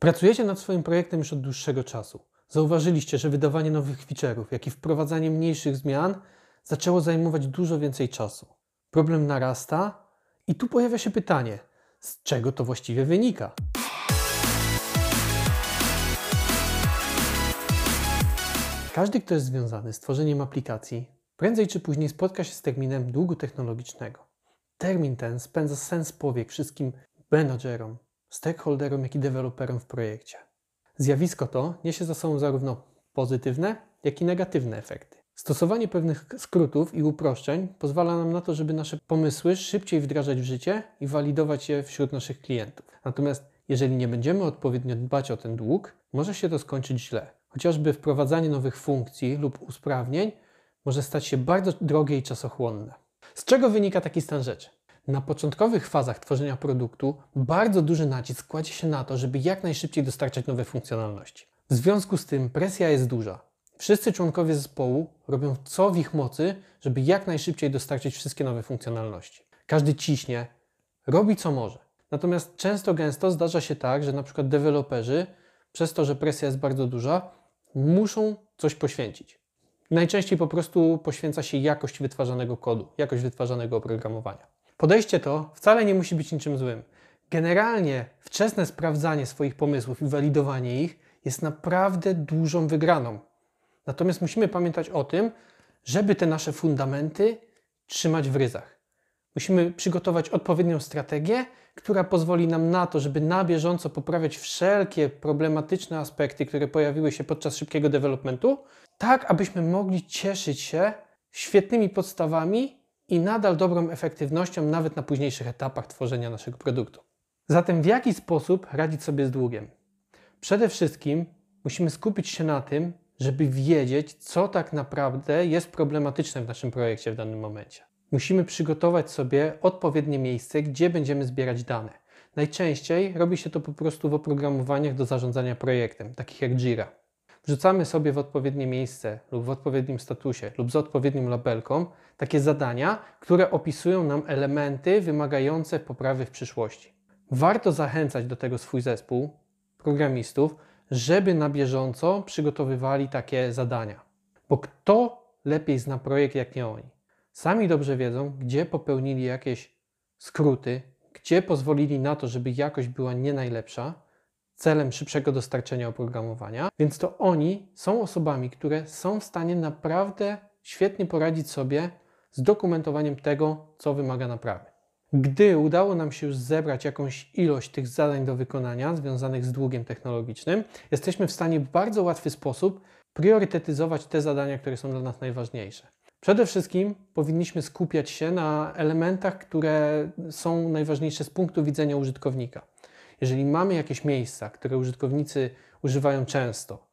Pracujecie nad swoim projektem już od dłuższego czasu. Zauważyliście, że wydawanie nowych feature'ów, jak i wprowadzanie mniejszych zmian zaczęło zajmować dużo więcej czasu. Problem narasta i tu pojawia się pytanie, z czego to właściwie wynika? Każdy, kto jest związany z tworzeniem aplikacji, prędzej czy później spotka się z terminem długu technologicznego. Termin ten spędza sens powiek wszystkim menadżerom, stakeholderom, jak i deweloperom w projekcie. Zjawisko to niesie za sobą zarówno pozytywne, jak i negatywne efekty. Stosowanie pewnych skrótów i uproszczeń pozwala nam na to, żeby nasze pomysły szybciej wdrażać w życie i walidować je wśród naszych klientów. Natomiast jeżeli nie będziemy odpowiednio dbać o ten dług, może się to skończyć źle. Chociażby wprowadzanie nowych funkcji lub usprawnień może stać się bardzo drogie i czasochłonne. Z czego wynika taki stan rzeczy? Na początkowych fazach tworzenia produktu bardzo duży nacisk kładzie się na to, żeby jak najszybciej dostarczać nowe funkcjonalności. W związku z tym presja jest duża. Wszyscy członkowie zespołu robią co w ich mocy, żeby jak najszybciej dostarczyć wszystkie nowe funkcjonalności. Każdy ciśnie, robi co może. Natomiast często gęsto zdarza się tak, że na przykład deweloperzy, przez to, że presja jest bardzo duża, muszą coś poświęcić. Najczęściej po prostu poświęca się jakość wytwarzanego kodu, jakość wytwarzanego oprogramowania. Podejście to wcale nie musi być niczym złym. Generalnie wczesne sprawdzanie swoich pomysłów i walidowanie ich jest naprawdę dużą wygraną. Natomiast musimy pamiętać o tym, żeby te nasze fundamenty trzymać w ryzach. Musimy przygotować odpowiednią strategię, która pozwoli nam na to, żeby na bieżąco poprawiać wszelkie problematyczne aspekty, które pojawiły się podczas szybkiego developmentu, tak abyśmy mogli cieszyć się świetnymi podstawami i nadal dobrą efektywnością nawet na późniejszych etapach tworzenia naszego produktu. Zatem w jaki sposób radzić sobie z długiem? Przede wszystkim musimy skupić się na tym, żeby wiedzieć, co tak naprawdę jest problematyczne w naszym projekcie w danym momencie. Musimy przygotować sobie odpowiednie miejsce, gdzie będziemy zbierać dane. Najczęściej robi się to po prostu w oprogramowaniach do zarządzania projektem, takich jak Jira. Wrzucamy sobie w odpowiednie miejsce lub w odpowiednim statusie lub z odpowiednią labelką takie zadania, które opisują nam elementy wymagające poprawy w przyszłości. Warto zachęcać do tego swój zespół programistów, żeby na bieżąco przygotowywali takie zadania. Bo kto lepiej zna projekt jak nie oni? Sami dobrze wiedzą, gdzie popełnili jakieś skróty, gdzie pozwolili na to, żeby jakość była nie najlepsza, celem szybszego dostarczenia oprogramowania, więc to oni są osobami, które są w stanie naprawdę świetnie poradzić sobie z dokumentowaniem tego, co wymaga naprawy. Gdy udało nam się już zebrać jakąś ilość tych zadań do wykonania związanych z długiem technologicznym, jesteśmy w stanie w bardzo łatwy sposób priorytetyzować te zadania, które są dla nas najważniejsze. Przede wszystkim powinniśmy skupiać się na elementach, które są najważniejsze z punktu widzenia użytkownika. Jeżeli mamy jakieś miejsca, które użytkownicy używają często,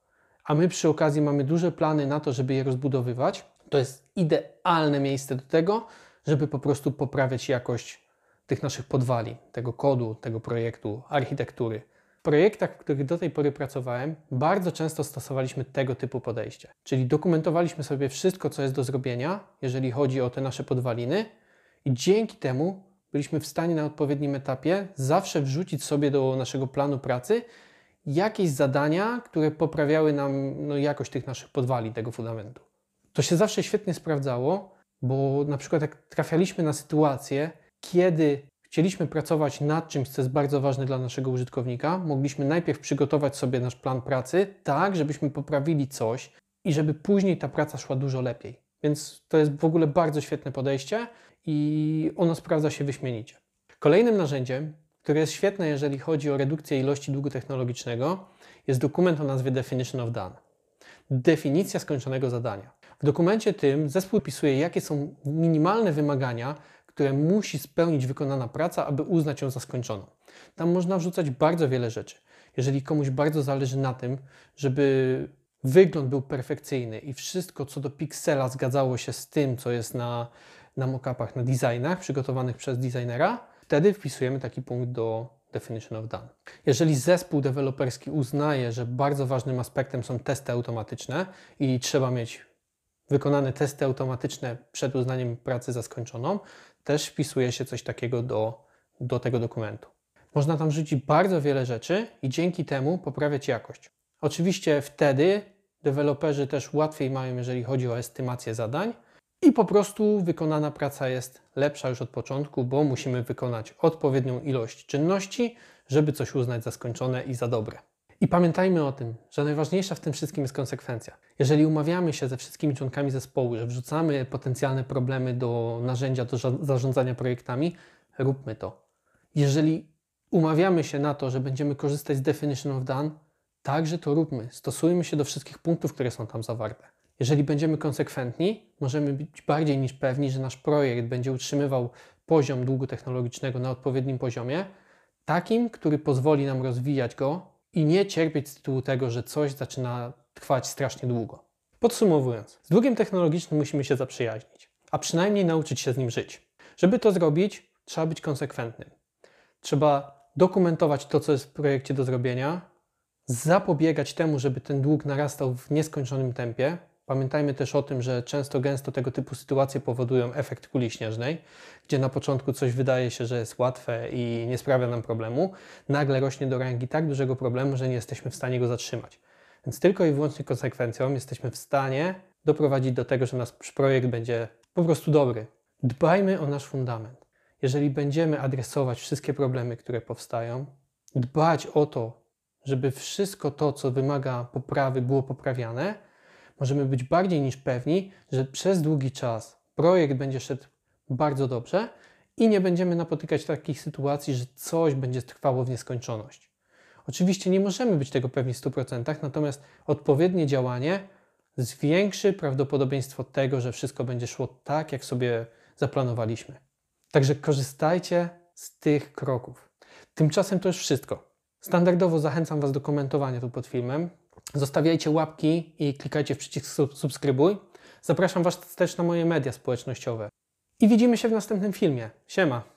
a my przy okazji mamy duże plany na to, żeby je rozbudowywać, to jest idealne miejsce do tego, żeby po prostu poprawiać jakość tych naszych podwali, tego kodu, tego projektu, architektury. W projektach, w których do tej pory pracowałem, bardzo często stosowaliśmy tego typu podejście. Czyli dokumentowaliśmy sobie wszystko, co jest do zrobienia, jeżeli chodzi o te nasze podwaliny, i dzięki temu byliśmy w stanie na odpowiednim etapie zawsze wrzucić sobie do naszego planu pracy jakieś zadania, które poprawiały nam no, jakość tych naszych podwali, tego fundamentu. To się zawsze świetnie sprawdzało, bo na przykład jak trafialiśmy na sytuację, kiedy chcieliśmy pracować nad czymś, co jest bardzo ważne dla naszego użytkownika, mogliśmy najpierw przygotować sobie nasz plan pracy tak, żebyśmy poprawili coś i żeby później ta praca szła dużo lepiej. Więc to jest w ogóle bardzo świetne podejście i ono sprawdza się wyśmienicie. Kolejnym narzędziem, które jest świetne, jeżeli chodzi o redukcję ilości długu technologicznego, jest dokument o nazwie Definition of Done. Definicja skończonego zadania. W dokumencie tym zespół opisuje, jakie są minimalne wymagania, które musi spełnić wykonana praca, aby uznać ją za skończoną. Tam można wrzucać bardzo wiele rzeczy. Jeżeli komuś bardzo zależy na tym, żeby wygląd był perfekcyjny i wszystko co do piksela zgadzało się z tym, co jest na na mockupach, na designach przygotowanych przez designera, wtedy wpisujemy taki punkt do Definition of Done. Jeżeli zespół deweloperski uznaje, że bardzo ważnym aspektem są testy automatyczne i trzeba mieć wykonane testy automatyczne przed uznaniem pracy za skończoną, też wpisuje się coś takiego do, do tego dokumentu. Można tam rzucić bardzo wiele rzeczy i dzięki temu poprawiać jakość. Oczywiście wtedy deweloperzy też łatwiej mają, jeżeli chodzi o estymację zadań i po prostu wykonana praca jest lepsza już od początku, bo musimy wykonać odpowiednią ilość czynności, żeby coś uznać za skończone i za dobre. I pamiętajmy o tym, że najważniejsza w tym wszystkim jest konsekwencja. Jeżeli umawiamy się ze wszystkimi członkami zespołu, że wrzucamy potencjalne problemy do narzędzia do zarządzania projektami, róbmy to. Jeżeli umawiamy się na to, że będziemy korzystać z Definition of Done, także to róbmy. Stosujmy się do wszystkich punktów, które są tam zawarte. Jeżeli będziemy konsekwentni, możemy być bardziej niż pewni, że nasz projekt będzie utrzymywał poziom długu technologicznego na odpowiednim poziomie, takim, który pozwoli nam rozwijać go i nie cierpieć z tytułu tego, że coś zaczyna trwać strasznie długo. Podsumowując, z długiem technologicznym musimy się zaprzyjaźnić, a przynajmniej nauczyć się z nim żyć. Żeby to zrobić, trzeba być konsekwentnym. Trzeba dokumentować to, co jest w projekcie do zrobienia, zapobiegać temu, żeby ten dług narastał w nieskończonym tempie. Pamiętajmy też o tym, że często gęsto tego typu sytuacje powodują efekt kuli śnieżnej, gdzie na początku coś wydaje się, że jest łatwe i nie sprawia nam problemu, nagle rośnie do rangi tak dużego problemu, że nie jesteśmy w stanie go zatrzymać. Więc tylko i wyłącznie konsekwencją jesteśmy w stanie doprowadzić do tego, że nasz projekt będzie po prostu dobry. Dbajmy o nasz fundament. Jeżeli będziemy adresować wszystkie problemy, które powstają, dbać o to, żeby wszystko to, co wymaga poprawy, było poprawiane, możemy być bardziej niż pewni, że przez długi czas projekt będzie szedł bardzo dobrze i nie będziemy napotykać takich sytuacji, że coś będzie trwało w nieskończoność. Oczywiście nie możemy być tego pewni w 100%, natomiast odpowiednie działanie zwiększy prawdopodobieństwo tego, że wszystko będzie szło tak, jak sobie zaplanowaliśmy. Także korzystajcie z tych kroków. Tymczasem to już wszystko. Standardowo zachęcam Was do komentowania tu pod filmem. Zostawiajcie łapki i klikajcie w przycisk subskrybuj. Zapraszam Was też na moje media społecznościowe. I widzimy się w następnym filmie. Siema!